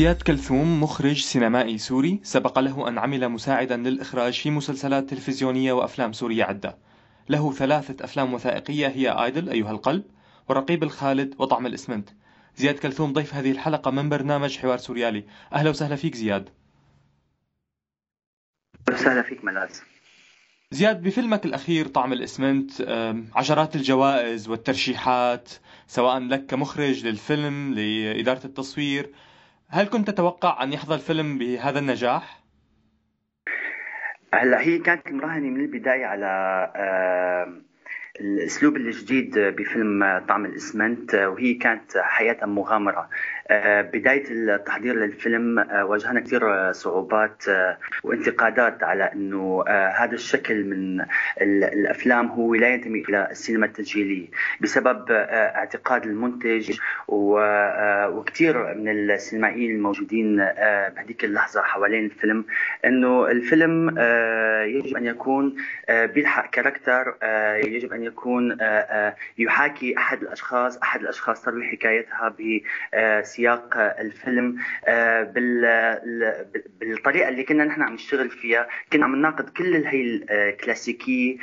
زياد كلثوم مخرج سينمائي سوري سبق له أن عمل مساعدا للإخراج في مسلسلات تلفزيونية وأفلام سورية عدة. له ثلاثة أفلام وثائقية هي آيدل أيها القلب ورقيب الخالد وطعم الإسمنت. زياد كلثوم ضيف هذه الحلقة من برنامج حوار سوريالي. أهلا وسهلا فيك زياد. وسهلا فيك ملاز زياد بفيلمك الأخير طعم الإسمنت عشرات الجوائز والترشيحات سواء لك كمخرج للفيلم لإدارة التصوير هل كنت تتوقع أن يحظى الفيلم بهذا النجاح؟ هلا هي كانت مراهنه من البداية على الأسلوب الجديد بفيلم طعم الأسمنت وهي كانت حقيقه مغامرة بداية التحضير للفيلم واجهنا كثير صعوبات وانتقادات على إنه هذا الشكل من الأفلام هو لا ينتمي إلى السينما التسجيلية بسبب اعتقاد المنتج وكثير من السينمائيين الموجودين بهذيك اللحظة حوالين الفيلم إنه الفيلم يجب أن يكون بيلحق كاركتر يجب أن يكون يحاكي أحد الأشخاص أحد الأشخاص تروي حكايتها بسياق الفيلم بالطريقة اللي كنا نحن عم نشتغل فيها. كنا عم نناقض كل هي الكلاسيكيه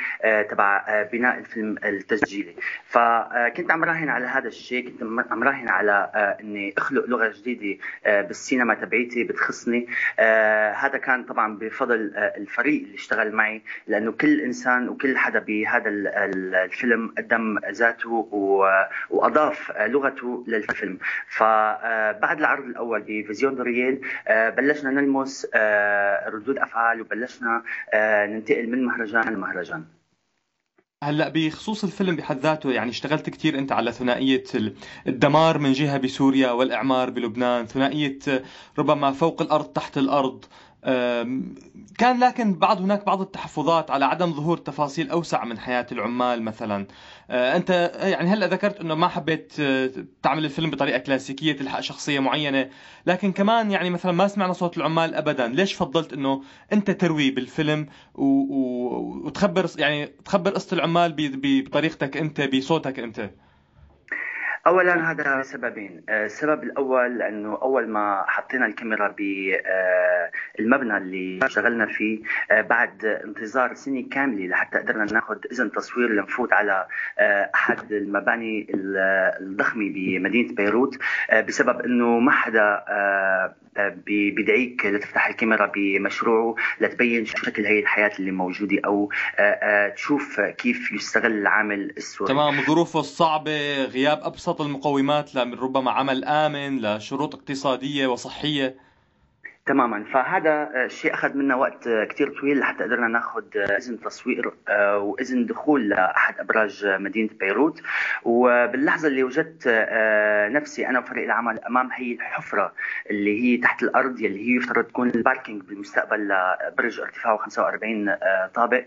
تبع بناء الفيلم التسجيلي. فكنت عم راهن على هذا الشيء كنت عم راهن على إني أخلق لغة جديدة بالسينما تبعيتي بتخصني. هذا كان طبعا بفضل الفريق اللي اشتغل معي لأنه كل إنسان وكل حدا بهذا الفيلم قدم ذاته وأضاف لغته للفيلم. فبعد العرض الأول بفيزيون دورييل بلشنا نلمس ردود أفعال وبلشنا ننتقل من مهرجان لمهرجان هلأ بخصوص الفيلم بحد ذاته يعني اشتغلت كثير أنت على ثنائية الدمار من جهة بسوريا والإعمار بلبنان، ثنائية ربما فوق الأرض تحت الأرض، كان لكن بعض هناك بعض التحفظات على عدم ظهور تفاصيل أوسع من حياة العمال مثلا. أنت يعني هلأ ذكرت إنه ما حبيت تعمل الفيلم بطريقة كلاسيكية تلحق شخصية معينة. لكن كمان يعني مثلا ما سمعنا صوت العمال ابدا. ليش فضلت إنه أنت تروي بالفيلم و... و... وتخبر يعني تخبر قصة العمال ب... بطريقتك أنت بصوتك أنت؟ اولا هذا سببين السبب الأول أنه أول ما حطينا الكاميرا بالمبنى اللي اشتغلنا فيه بعد انتظار سنة كاملة لحتى قدرنا ناخذ إذن تصوير لنفوت على أحد المباني الضخمة بمدينة بيروت بسبب أنه ما حدا بدعيك لتفتح الكاميرا بمشروعه لتبين شكل هي الحياة اللي موجودة أو تشوف كيف يستغل العامل السوري. تمام. ظروفه الصعبة غياب أبسط المقومات ربما عمل آمن لشروط اقتصادية وصحية. تماما. فهذا الشيء أخذ منا وقت كثير طويل لحتى قدرنا ناخذ إذن تصوير وإذن دخول لأحد أبراج مدينة بيروت. وباللحظة اللي وجدت نفسي أنا وفريق العمل أمام هي الحفرة اللي هي تحت الأرض يلي هي يفترض تكون الباركينج بالمستقبل لبرج ارتفاعه 45 طابق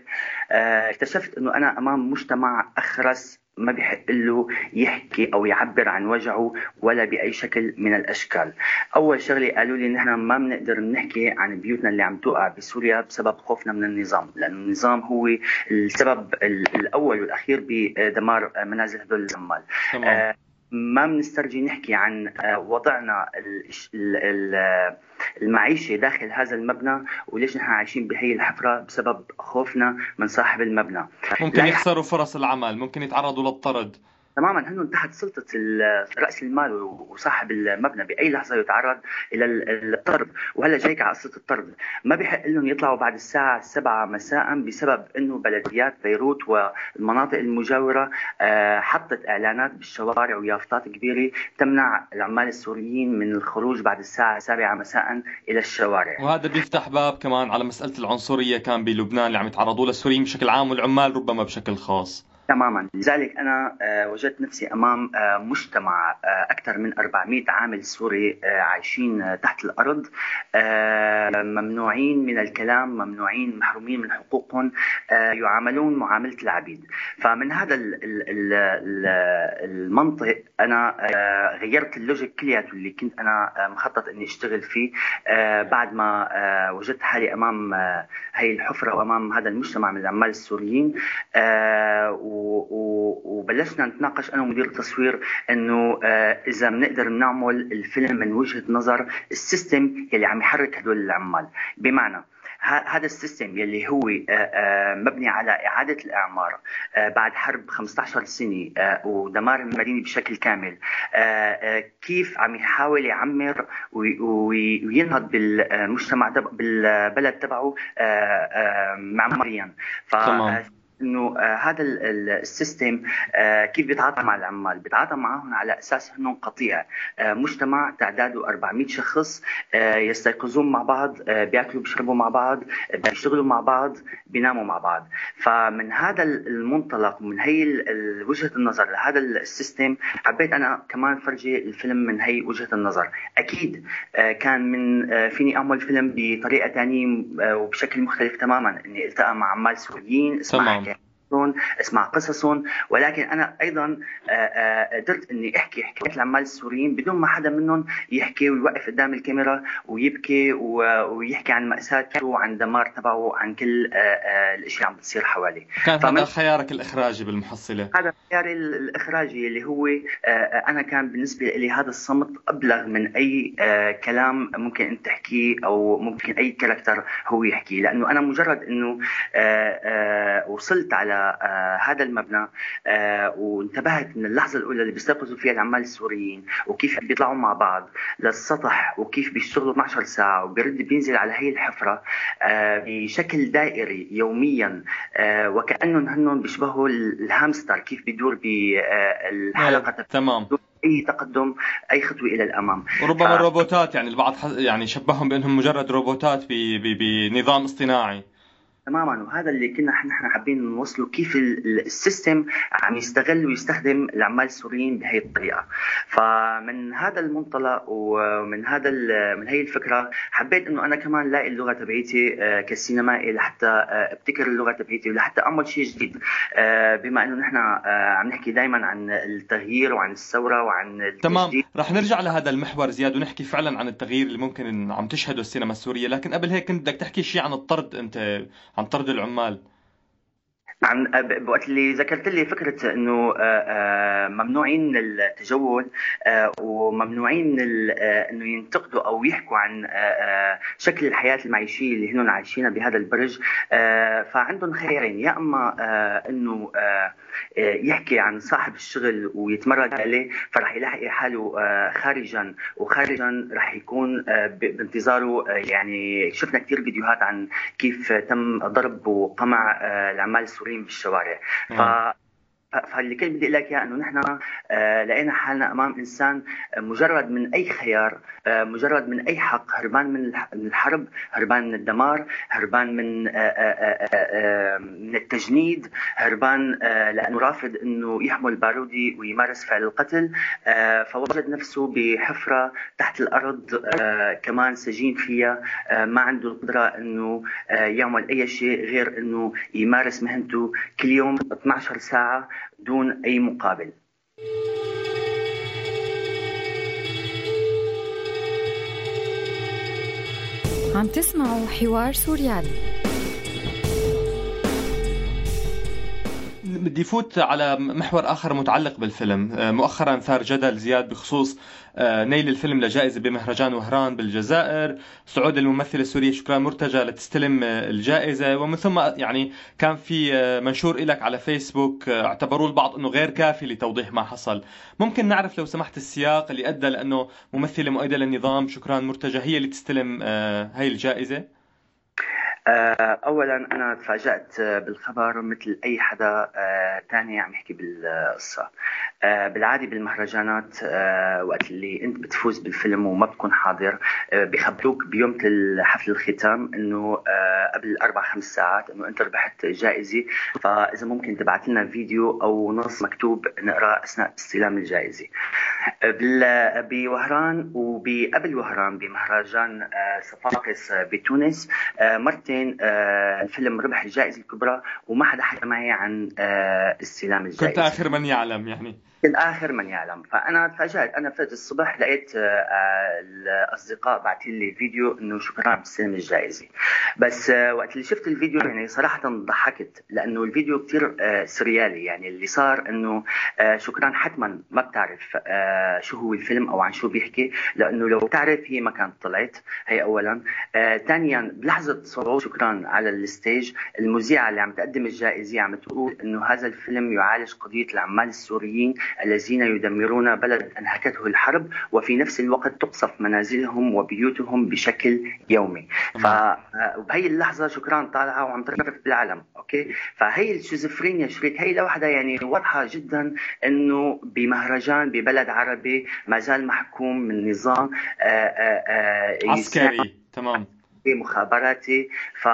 اكتشفت إنه أنا أمام مجتمع أخرس ما بيحق له يحكي أو يعبر عن وجعه ولا بأي شكل من الأشكال. أول شغلة قالوا لي نحن ما بنقدر نحكي عن بيوتنا اللي عم توقع بسوريا بسبب خوفنا من النظام، لأنه النظام هو السبب الأول والأخير بدمار منازل هدول العمال. آه ما بنسترجي نحكي عن وضعنا المعيشة داخل هذا المبنى وليش نحن عايشين بهي الحفرة بسبب خوفنا من صاحب المبنى. ممكن يخسروا فرص العمل ممكن يتعرضوا للطرد. تماما هن تحت سلطة رأس المال وصاحب المبنى بأي لحظة يتعرض إلى الطرد وهلا جايك على قصة الطرد ما بيحق لهم يطلعوا بعد الساعة 7 مساء بسبب أنه بلديات بيروت والمناطق المجاورة حطت إعلانات بالشوارع ويافطات كبيرة تمنع العمال السوريين من الخروج بعد الساعة 7 مساء إلى الشوارع. وهذا بيفتح باب كمان على مسألة العنصرية كان بلبنان اللي عم يتعرضوا للسوريين بشكل عام والعمال ربما بشكل خاص. تماما. لذلك أنا وجدت نفسي أمام مجتمع أكثر من 400 عامل سوري عايشين تحت الأرض. ممنوعين من الكلام ممنوعين محرومين من حقوقهم يعاملون معاملة العبيد. فمن هذا المنطق أنا غيرت ال logic كلياته اللي كنت أنا مخطط إني أشتغل فيه. بعد ما وجدت حالي أمام هي الحفرة وأمام هذا المجتمع من العمال السوريين. وبلشنا نتناقش أنا ومدير التصوير إنه إذا بنقدر نعمل الفيلم من وجهة نظر ال system اللي عم يحرك هدول العمال. بمعنى هذا ال system يلي هو آه، آه، مبني على إعادة الإعمار آه، بعد حرب 15 سنة ودمار المدينة بشكل كامل كيف عم يحاول يعمر وينهض بالمجتمع بالبلد تبعه معماريا ف إنه آه هذا ال system آه كيف بيتعاطى مع العمال؟ بيتعاطى معهم على أساس انهم قطيع آه مجتمع تعداده 400 شخص يستيقظون مع بعض بياكلوا بيشربوا مع بعض بيشتغلوا مع بعض بيناموا مع بعض. فمن هذا المنطلق ومن هي وجهة النظر لهذا ال system حبيت أنا كمان فرجي الفيلم من هي وجهة النظر. أكيد كان من فيني أعمل فيلم بطريقة ثانية وبشكل مختلف تماما إني ألتقى مع عمال سوريين اسمع اسمع قصصهم. ولكن أنا أيضا آه، آه، قدرت إني أحكي حكايات العمال السوريين بدون ما حدا منهم يحكي ويوقف قدام الكاميرا ويبكي ويحكي عن ماساته وعن دمار تبعه وعن كل آه، الاشياء عم بتصير حواليه. كان هذا خيارك الإخراجي بالمحصلة؟ هذا خياري الإخراجي اللي هو أنا كان بالنسبة لي هذا الصمت أبلغ من أي كلام ممكن أنت تحكيه أو ممكن أي كاركتر هو يحكيه لأنه أنا مجرد إنه وصلت على آه، هذا المبنى آه، وانتبهت من اللحظة الأولى اللي بيستيقظوا فيها العمال السوريين وكيف بيطلعوا مع بعض للسطح وكيف بيشتغلوا 12 ساعة وبيرد بينزل على هي الحفرة آه، بشكل دائري يوميا وكأنهم هنن بيشبهوا الهامستر كيف بيدور بالحلقة تمام. أي تقدم أي خطوة إلى الأمام. وربما ف... الروبوتات يعني البعض يعني شبههم بأنهم مجرد روبوتات بنظام اصطناعي. تماما. وهذا اللي كنا نحن حابين نوصله كيف السيستم عم يستغل ويستخدم العمال السوريين بهي الطريقة. فمن هذا المنطلق ومن هذا من هي الفكرة حبيت إنه أنا كمان لاقي اللغة تبعيتي آه، كسينمائي لحتى آه، أبتكر اللغة تبعيتي ولحتى أعمل شيء جديد. آه، بما إنه نحن عم نحكي دائما عن التغيير وعن الثورة وعن تمام. رح نرجع لهذا المحور زياد ونحكي فعلا عن التغيير اللي ممكن عم تشهده السينما السورية. لكن قبل هيك كنت بدك تحكي شيء عن الطرد أنت عن طرد العمال. عن بوقت اللي ذكرت لي فكرة إنه آه، آه، ممنوعين من التجول آه، وممنوعين من إنه ينتقدوا أو يحكوا عن شكل الحياة المعيشية اللي هن عايشينها بهذا البرج. فعندهم خيارين يا إما إنه يحكي عن صاحب الشغل ويتمرد عليه فرح يلاقي حاله خارجا. وخارجا رح يكون بانتظاره يعني شفنا كثير فيديوهات عن كيف تم ضرب وقمع العمال السوريين بالشوارع. ف فاللي كنت بدي أقول لك اياه إنه نحن آه، لقينا حالنا أمام إنسان مجرد من أي خيار آه، مجرد من أي حق هربان من الحرب هربان من الدمار هربان من آه، من التجنيد هربان لأنه رافض إنه يحمل بارودي ويمارس فعل القتل فوجد نفسه بحفرة تحت الأرض كمان سجين فيها ما عنده القدرة إنه يعمل أي شيء غير إنه يمارس مهنته كل يوم 12 ساعة دون أي مقابل. عم تسمعوا حوار سوريالي بدي فوت على محور آخر متعلق بالفيلم. آه، مؤخرا ثار جدل زياد بخصوص نيل الفيلم لجائزه بمهرجان وهران بالجزائر. صعود الممثله السوريه شكرا مرتجى لتستلم آه، الجائزة. ومن ثم يعني كان في منشور لك على فيسبوك اعتبروه البعض إنه غير كافي لتوضيح ما حصل. ممكن نعرف لو سمحت السياق اللي أدى لأنه ممثلة مؤيدة للنظام. شكرا مرتجى. هي اللي تستلم هاي الجائزة. آه، اولا أنا تفاجأت بالخبر مثل أي حدا آه، عم يحكي بالقصة. آه، بالعادي بالمهرجانات وقت اللي أنت بتفوز بالفيلم وما بتكون حاضر بخبروك بيوم حفل الختام إنه قبل أربع خمس ساعات إنه أنت ربحت جائزة. فإذا ممكن تبعت لنا فيديو أو نص مكتوب نقراه أثناء استلام الجائزة. بوهران وبقبل وهران بمهرجان صفاقس بتونس مرتين آه، الفيلم ربح الجائزة الكبرى وما حدا حكى معي عن آه، استلام الجائزة. كنت آخر من يعلم يعني. الآخر من يعلم. فأنا تفاجأت أنا فات الصبح لقيت آه، الأصدقاء بعثين لي فيديو إنه شكرا بتستلم الجائزة. بس آه، وقت اللي شفت الفيديو يعني صراحة ضحكت لأنه الفيديو كثير آه، سريالي. يعني اللي صار إنه شكرا حتما ما بتعرف شو هو الفيلم أو عن شو بيحكي لأنه لو بتعرف هي ما كانت طلعت هي اولا. ثانيا بلحظة صعود شكرا على ال stage المذيعة اللي عم تقدم الجائزة عم تقول إنه هذا الفيلم يعالج قضية العمال السوريين الذين يعمرون بلد أنهكته الحرب وفي نفس الوقت تقصف منازلهم وبيوتهم بشكل يومي. فبهي اللحظة شكرا طالعة وعم ترفرف بالعلم okay؟ فهي الشيزوفرينيا شريك هي لوحدها يعني واضحة جدا أنه بمهرجان ببلد عربي ما زال محكوم من نظام آآ آه، آآ آه، آه، عسكري تمام. مخابراتي. ف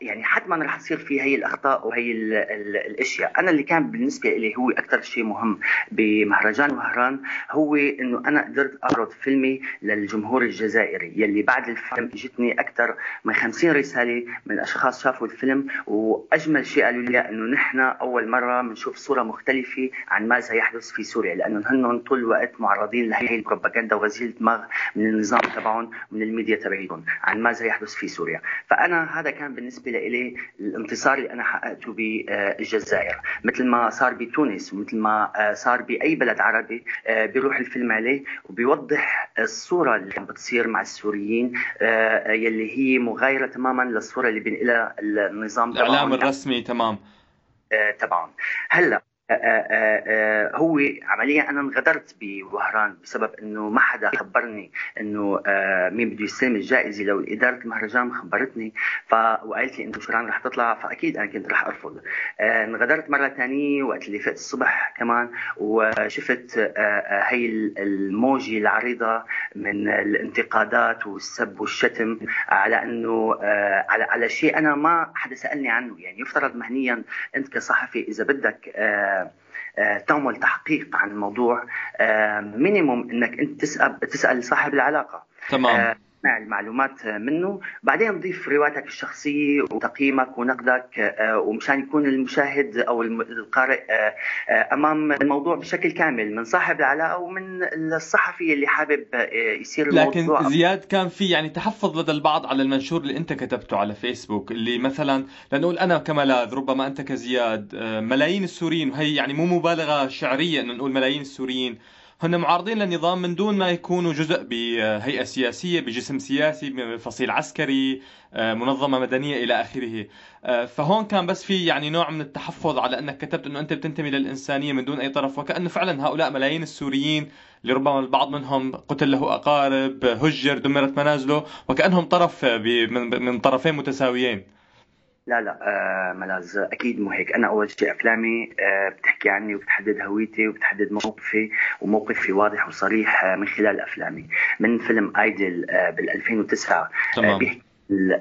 يعني حتما رح تصير في هي الأخطاء وهي ال ال الأشياء، أنا اللي كان بالنسبة لي هو أكثر شيء مهم بمهرجان مهران هو إنه أنا قدرت اعرض فيلمي للجمهور الجزائري يلي بعد الفيلم إجتني أكثر من 50 رسالة من أشخاص شافوا الفيلم. وأجمل شيء قالوا لي إنه نحن أول مرة بنشوف صورة مختلفة عن ما سيحدث في سوريا لأنه هن طول الوقت معرضين لهي البروباغندا وغزيل الدماغ من النظام تبعهم من الميديا تبعيهم عن ما سيحدث في سوريا، فأنا هذا كان بالنسبة بالنسبة لي الانتصار اللي أنا حققته بالجزائر. مثل ما صار بتونس ومثل ما آه، صار بأي بلد عربي آه، بيروح الفيلم عليه وبيوضح الصورة اللي عم بتصير مع السوريين آه، يلي هي مغايرة تماما للصورة اللي بينقلها النظام الإعلام الرسمي تمام. تبعهم هلأ هو عمليا أنا انغدرت بوهران بسبب إنه ما حدا خبرني إنه مين بده يستلم الجائزة لو إدارة المهرجان خبرتني. ف وقالت لي انه شران رح تطلع؟ فأكيد أنا كنت رح أرفض. انغدرت مرة ثانية وقت اللي فقت الصبح كمان وشفت هي الموجة العريضة من الانتقادات والسب والشتم على إنه على على شيء أنا ما حدا سألني عنه. يعني يفترض مهنيا أنت كصحفي إذا بدك آه، تعمل تحقيق عن الموضوع مينيموم إنك أنت تسال تسأل صاحب العلاقة. تمام. تجمع المعلومات منه. بعدين ضيف روايتك الشخصية وتقييمك ونقدك آه، ومشان يكون المشاهد أو القارئ آه، آه، أمام الموضوع بشكل كامل من صاحب العلاقة ومن الصحفي اللي حابب يصير الموضوع. لكن زياد كان في يعني تحفظ لدى البعض على المنشور اللي أنت كتبته على فيسبوك اللي مثلا لنقول أنا كملاذ ربما أنت كزياد ملايين السوريين وهي يعني مو مبالغة شعرية أنه نقول ملايين السوريين هن معارضين للنظام من دون ما يكونوا جزء بهيئة سياسية بجسم سياسي بفصيل عسكري آه، منظمة مدنية إلى آخره. آه، فهون كان بس في يعني نوع من التحفظ على أنك كتبت أنه أنت بتنتمي للإنسانية من دون أي طرف. وكأنه فعلا هؤلاء ملايين السوريين اللي ربما البعض منهم قتل له أقارب هجر دمرت منازله وكأنهم طرف من طرفين متساويين. لا لا آه ملاز أكيد مو هيك. أنا أول شيء أفلامي آه بتحكي عني وبتحدد هويتي وبتحدد موقفي وموقفي واضح وصريح آه من خلال أفلامي. من فيلم آيدل آه بال 2009 آه، تمام. آه بيحكي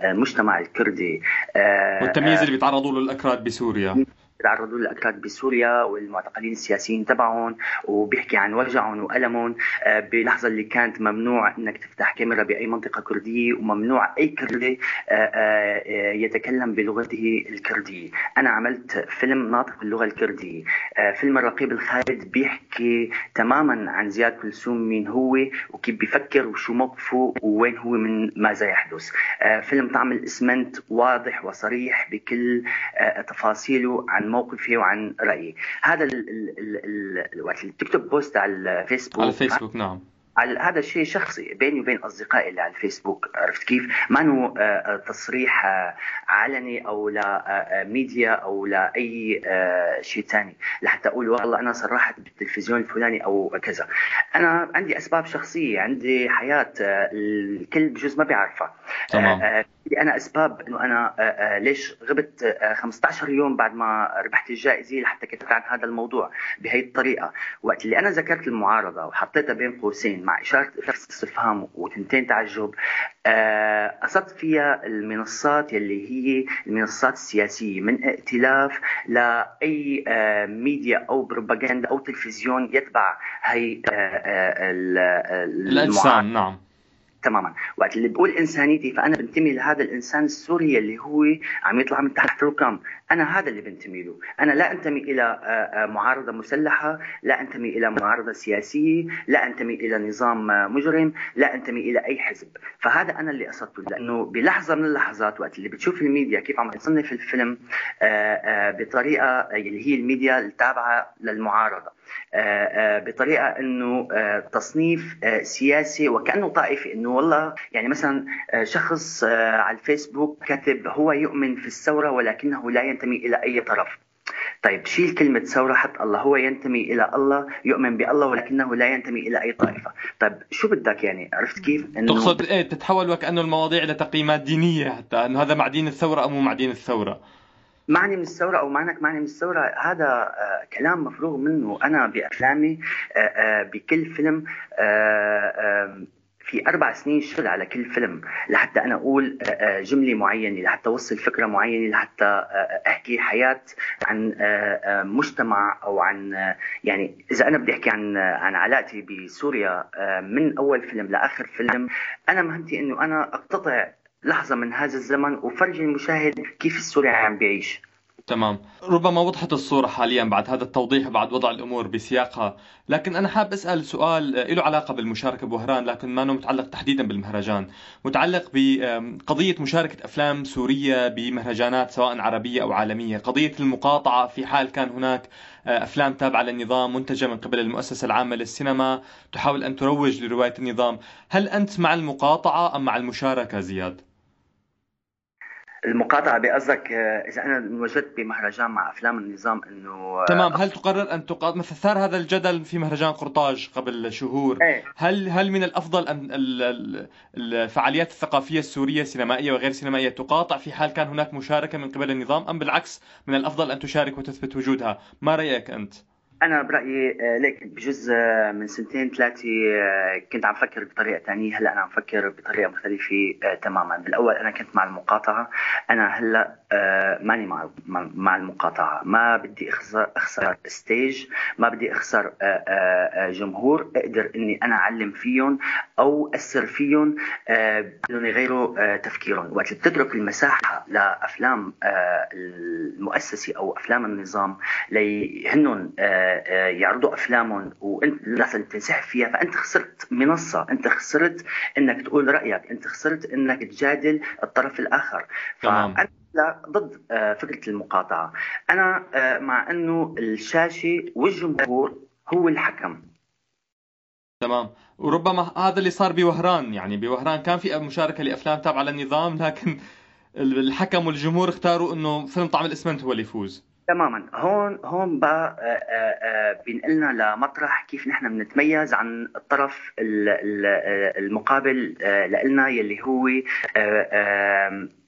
المجتمع الكردي آه والتمييز اللي بيتعرضوا له الأكراد بسوريا. تعرضوا للاكراد بسوريا والمعتقلين السياسيين تبعهم وبيحكي عن وجعهم وألمهم آه، بلحظة اللي كانت ممنوع إنك تفتح كاميرا بأي منطقة كردية وممنوع أي كردي آه، آه، يتكلم بلغته الكردية، أنا عملت فيلم ناطق باللغة الكردية، فيلم الرقيب الخالد بيحكي تماما عن زياد كلثوم مين هو وكيف بيفكر وشو موقفه ووين هو من ماذا يحدث. فيلم طعم الإسمنت واضح وصريح بكل تفاصيله عن موقفي وعن رأيي هذا وقت اللي تكتب بوست على الفيسبوك على الفيسبوك نعم هذا الشيء شخصي بيني وبين أصدقائي اللي على الفيسبوك عرفت كيف؟ ما انه آه، آه، تصريح آه، علني أو لميديا أو لاي شيء ثاني لحتى أقول والله أنا صرحت بالتلفزيون الفلاني أو كذا. أنا عندي أسباب شخصية، عندي حياة الكل بجوز ما بيعرفها. تمام. أنا أسباب إنه أنا ليش غبت 15 يوم بعد ما ربحت الجائزة لحتى كتبت عن هذا الموضوع بهي الطريقة، وقت اللي أنا ذكرت المعارضة وحطيتها بين قوسين مع إشارة استفهام وتنتين تعجب قصدت فيها المنصات يلي هي المنصات السياسية من ائتلاف لأي ميديا أو بروباغندا أو تلفزيون يتبع هي الاجسام نعم. تماما. وقت اللي بقول إنسانيتي فأنا بنتمي لهذا الإنسان السوري اللي هو عم يطلع من تحت الركام. أنا هذا اللي بنتمي له. أنا لا أنتمي إلى آه، آه، معارضة مسلحة لا أنتمي إلى معارضة سياسية لا أنتمي إلى نظام آه، مجرم لا أنتمي إلى أي حزب. فهذا أنا اللي قصدته. لأنه بلحظة من اللحظات وقت اللي بتشوف الميديا كيف عم تصنف الفيلم بطريقة اللي هي الميديا التابعة للمعارضة. بطريقة إنه تصنيف سياسي وكأنه طائفي إنه والله يعني مثلا شخص على الفيسبوك كاتب هو يؤمن في الثورة ولكنه لا ينتمي إلى أي طرف. طيب شيل كلمة ثورة حط الله. هو ينتمي إلى الله يؤمن بالله ولكنه لا ينتمي إلى أي طائفة. طيب شو بدك يعني؟ عرفت كيف؟ إنه تقصد إيه؟ تتحول وكأنه المواضيع لتقييمات دينية حتى أنه هذا مع دين الثورة أو مو مع دين الثورة؟ معني من الثورة أو معنك معني من الثورة؟ هذا آه كلام مفروغ منه أنا بأفلامي آه آه بكل فيلم في أربع سنين شغل على كل فيلم لحتى أنا أقول جملة معينة لحتى أوصل فكرة معينة لحتى أحكي حياة عن مجتمع أو عن يعني إذا أنا بدي أحكي عن عن علاقتي بسوريا من أول فيلم لآخر فيلم أنا مهمتي إنه أنا أقتطع لحظة من هذا الزمن وفرجي المشاهد كيف السوري عم بيعيش. تمام. ربما وضحت الصورة حاليا بعد هذا التوضيح بعد وضع الأمور بسياقها لكن أنا حاب أسأل سؤال له علاقة بالمشاركة بوهران لكن ما متعلق تحديدا بالمهرجان. متعلق بقضية مشاركة أفلام سورية بمهرجانات سواء عربية أو عالمية. قضية المقاطعة في حال كان هناك آه، أفلام تابعة للنظام منتجة من قبل المؤسسة العامة للسينما تحاول أن تروج لرواية النظام. هل أنت مع المقاطعة أم مع المشاركة زياد؟ المقاطعة بقصدك آه، إذا أنا وجدت بمهرجان مع أفلام النظام إنه آه، تمام هل تقرر أن تقاطع مثل ثار هذا الجدل في مهرجان قرطاج قبل شهور إيه؟ هل هل من الأفضل أن الفعاليات الثقافية السورية سينمائية وغير سينمائية تقاطع في حال كان هناك مشاركة من قبل النظام أم بالعكس من الأفضل أن تشارك وتثبت وجودها ما رأيك أنت؟ أنا برأيي آه، ليك بجزء آه، من سنتين ثلاثة آه، كنت عم فكر بطريقة ثانية هلأ أنا عم فكر بطريقة مختلفة تماما. بالأول أنا كنت مع المقاطعة. أنا هلأ ماني مع مع المقاطعة. ما بدي أخسر أخسر ستيج ما بدي أخسر جمهور. أقدر إني أنا أعلم فيهم أو اثر فيهم بدون يغيروا تفكيرهم. وقت بتترك المساحة لأفلام المؤسسة أو أفلام النظام ليهنن يعرضوا أفلامهم وانت لازم تنسحب فيها فأنت خسرت منصة. أنت خسرت إنك تقول رأيك. أنت خسرت إنك تجادل الطرف الآخر. فأنا لا ضد آه، فكرة المقاطعة. أنا آه، مع إنه الشاشة والجمهور هو الحكم. تمام. وربما هذا اللي صار بوهران. يعني بوهران كان في مشاركة لأفلام تابعة للنظام لكن الحكم والجمهور اختاروا إنه فيلم طعم الإسمنت هو اللي يفوز. تماما. هون هون بقى آه، آه، آه، بينقلنا لمطرح كيف نحن بنتميز عن الطرف المقابل لنا يلي هو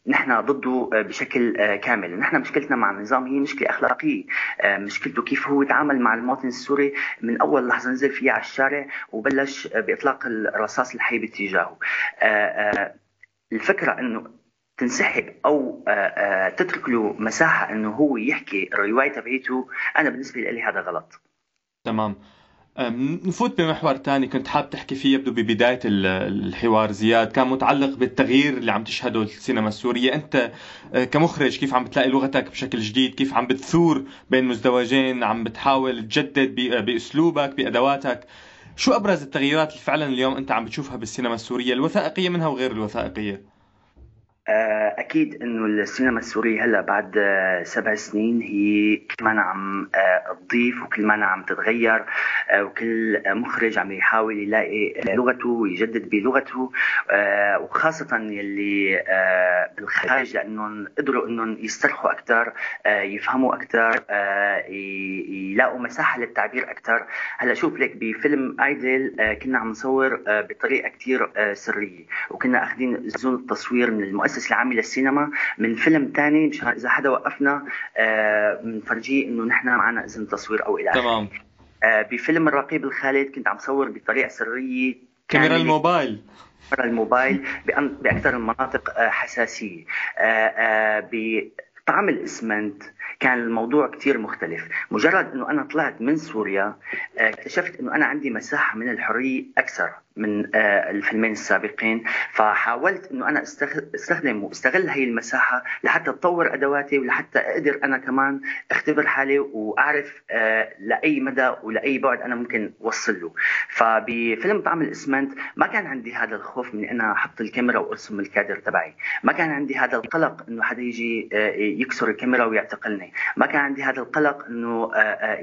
نحن ضده بشكل كامل. نحن مشكلتنا مع النظام هي مشكلة أخلاقية. مشكلته كيف هو تعامل مع المواطن السوري من أول لحظة نزل فيها على الشارع وبلش بإطلاق الرصاص الحي باتجاهه. الفكرة أنه تنسحب أو آه، آه، تترك له مساحة إنه هو يحكي الرواية تبعيته أنا بالنسبة لي هذا غلط. تمام. نفوت بمحور ثاني كنت حاب تحكي فيه يبدو ببداية الحوار زياد. كان متعلق بالتغيير اللي عم تشهده السينما السورية. أنت آه، كمخرج كيف عم بتلاقي لغتك بشكل جديد؟ كيف عم بتثور بين مزدوجين؟ عم بتحاول تجدد بأسلوبك بأدواتك. شو أبرز التغييرات اللي فعلا اليوم أنت عم بتشوفها بالسينما السورية؟ الوثائقية منها وغير الوثائقية. أكيد إنه السينما السورية هلأ بعد آه، سبع سنين هي كل ما عم آه، تضيف وكل ما عم تتغير وكل مخرج عم يحاول يلاقي لغته ويجدد بلغته وخاصة يلي بالخارج لأنهم قدروا إنهم يسترخوا أكثر يفهموا أكثر يلاقوا مساحة للتعبير أكثر هلأ شوف لك بفيلم آيدل كنا عم نصور بطريقة كثير سرية وكنا أخذين زون التصوير من المؤسسة المؤسسه العامة للسينما. من فيلم ثاني مشان إذا حدا وقفنا بنفرجيه آه، إنه نحن معنا إذن تصوير أو إلى تمام. آه، بفيلم الرقيب الخالد كنت عم صور بطريقة سرية. كاميرا الموبايل. كاميرا الموبايل بأكثر المناطق آه، حساسية. طعم الإسمنت. كان الموضوع كتير مختلف. مجرد إنه أنا طلعت من سوريا آه، اكتشفت إنه أنا عندي مساحة من الحرية أكثر من آه، الفيلمين السابقين. فحاولت إنه أنا استخدم واستغل هي المساحة لحتى أطور أدواتي ولحتى أقدر أنا كمان أختبر حالي وأعرف آه، لأي مدى ولأي بعد أنا ممكن أوصل له. فبفيلم طعم الإسمنت ما كان عندي هذا الخوف من أنا أحط الكاميرا وأرسم الكادر تبعي. ما كان عندي هذا القلق إنه حدا يجي يكسر الكاميرا ويعتقلني ما كان عندي هذا القلق إنه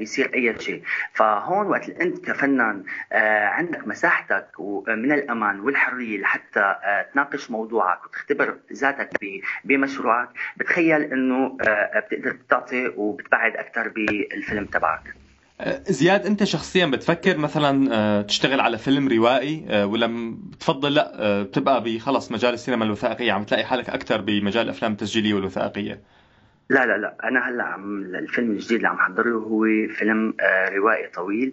يصير أي شيء. فهون وقت أنت كفنان عندك مساحتك ومن الأمان والحرية لحتى آه، تناقش موضوعك وتختبر ذاتك بمشروعك بتخيل إنه آه، بتقدر تعطي وبتبعد أكثر بالفيلم تبعك. آه، زياد أنت شخصيا بتفكر مثلا تشتغل على فيلم روائي ولا بتفضل لا بتبقى بخلص مجال السينما الوثائقية عم تلاقي حالك أكثر بمجال الأفلام التسجيلية والوثائقية. لا لا لا. أنا هلا عم الفيلم الجديد اللي عم حضره هو فيلم آه روائي طويل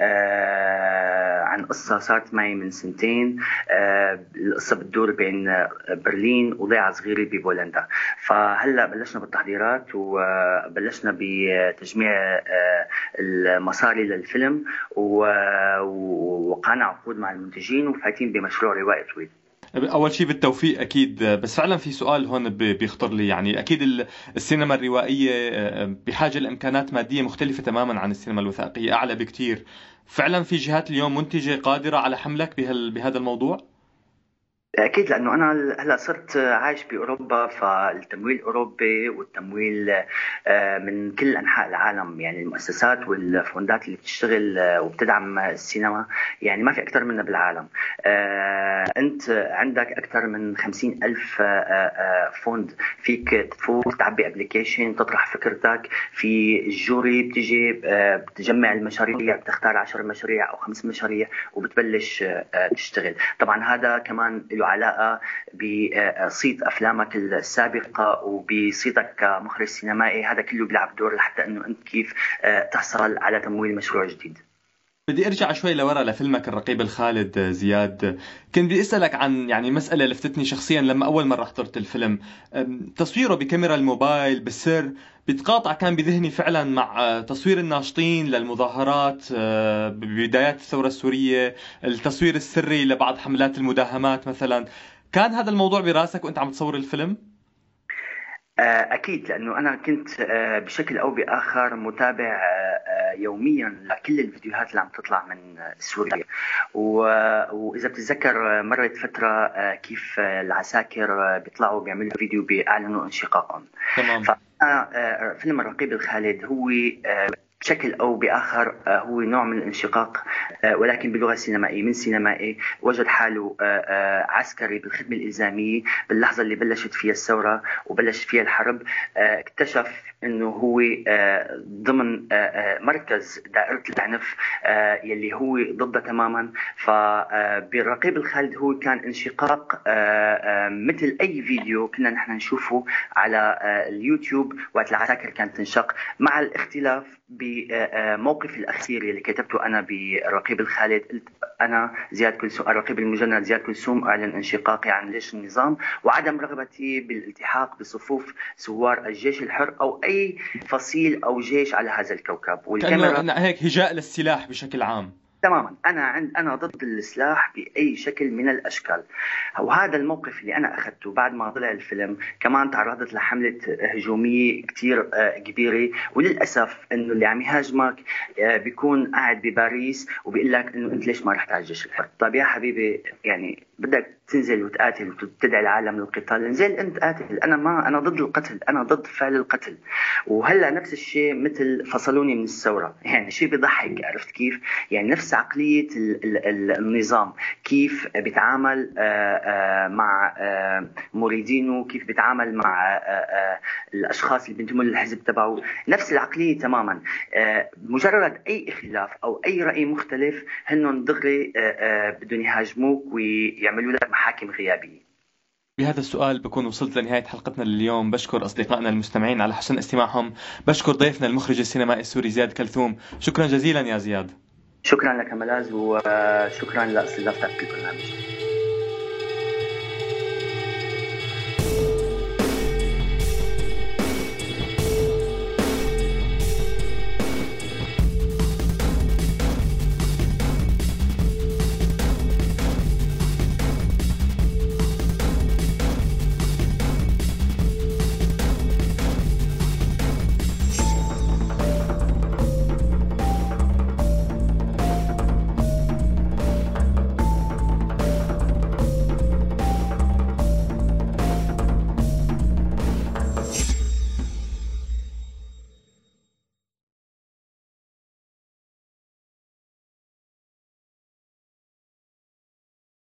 آه عن قصة صارت معي من سنتين. آه القصة بتدور بين آه، برلين وضيعة صغيرة ببولندا. فهلا بلشنا بالتحضيرات وبلشنا بتجميع آه المصاري للفيلم ووقعنا عقود مع المنتجين وفايتين بمشروع روائي طويل. أول شيء بالتوفيق أكيد. بس فعلا في سؤال هون بيخطر لي. يعني أكيد السينما الروائية آه، بحاجة لإمكانات مادية مختلفة تماما عن السينما الوثائقية أعلى بكثير فعلا في جهات اليوم منتجة قادرة على حملك بهذا الموضوع؟ أكيد لأنه أنا هلأ صرت عايش بأوروبا فالتمويل الأوروبي والتمويل آه، من كل أنحاء العالم يعني المؤسسات وال fund ات اللي بتشتغل آه، وبتدعم السينما يعني ما في أكثر منها بالعالم. آه، أنت عندك أكثر من خمسين ألف fund. فيك تفوت تعبي application تطرح فكرتك. في ال jury بتجي بتجمع المشاريع بتختار 10 مشاريع أو خمس مشاريع وبتبلش تشتغل. طبعا هذا كمان له علاقه بصيت أفلامك السابقة وبصيتك كمخرج سينمائي هذا كله بيلعب دور لحتى إنه أنت كيف آه، تحصل على تمويل مشروع جديد. بدي ارجع شوي لورا لفيلمك الرقيب الخالد زياد. كنت بدي اسألك عن يعني مسألة لفتتني شخصيا لما أول مرة حضرت الفيلم. تصويره بكاميرا الموبايل بالسر بيتقاطع كان بذهني فعلا مع آه، تصوير الناشطين للمظاهرات آه، ببدايات الثورة السورية التصوير السري لبعض حملات المداهمات مثلا. كان هذا الموضوع براسك وأنت عم تصور الفيلم؟ آه، أكيد لأنه أنا كنت بشكل أو بآخر متابع يوميا لكل الفيديوهات اللي عم تطلع من سوريا وإذا بتتذكر مرت فترة كيف العساكر بيطلعوا بيعملوا فيديو بيعلنوا انشقاقهم. تمام. آه، فيلم الرقيب الخالد هو آه، بشكل أو بآخر آه، هو نوع من الانشقاق ولكن بلغه السينمائية من سينمائي وجد حاله عسكري بالخدمة الإلزامية باللحظة اللي بلشت فيها الثورة وبلشت فيها الحرب اكتشف إنه هو ضمن مركز دائرة العنف يلي هو ضده تماما. فبالرقيب الخالد هو كان انشقاق مثل أي فيديو كنا نحن نشوفه على اليوتيوب وقت العساكر كانت تنشق مع الاختلاف بموقفي الأخير اللي كتبته أنا برقيب الخالد قلت أنا زياد كلثوم الرقيب المجند زياد كلثوم اعلن انشقاقي عن جيش النظام وعدم رغبتي بالالتحاق بصفوف ثوار الجيش الحر أو أي فصيل أو جيش على هذا الكوكب. والكاميرا هيك هجاء للسلاح بشكل عام. تماما. أنا عند أنا ضد السلاح بأي شكل من الأشكال. وهذا الموقف اللي أنا أخذته بعد ما طلع الفيلم كمان تعرضت لحملة هجومية كثير آه، كبيرة. وللأسف إنه اللي عم يهاجمك آه، بيكون قاعد بباريس وبيقول لك إنه أنت ليش ما رحت على الجيش الحر؟ طيب يا حبيبي يعني بدك تنزل وتقاتل وتدعي العالم للقتال. انزل انت قاتل. أنا ما أنا ضد القتل. أنا ضد فعل القتل. وهلأ نفس الشيء مثل فصلوني من الثورة. يعني شيء بيضحك عرفت كيف؟ يعني نفس عقلية النظام. كيف بيتعامل آه، آه، مع آه، مريدينه كيف بيتعامل مع الأشخاص اللي بينتموا للحزب تبعه؟ نفس العقلية تماما. مجرد أي اختلاف أو أي رأي مختلف هن دغري بدهم يهاجموك ويعملوا لك محاكم غيابيه بهذا السؤال بكون وصلت لنهاية حلقتنا لليوم. بشكر أصدقائنا المستمعين على حسن استماعهم. بشكر ضيفنا المخرج السينمائي السوري زياد كلثوم. شكرا جزيلا يا زياد. شكرا لك ملاز وشكرا لاستضافتك في البرنامج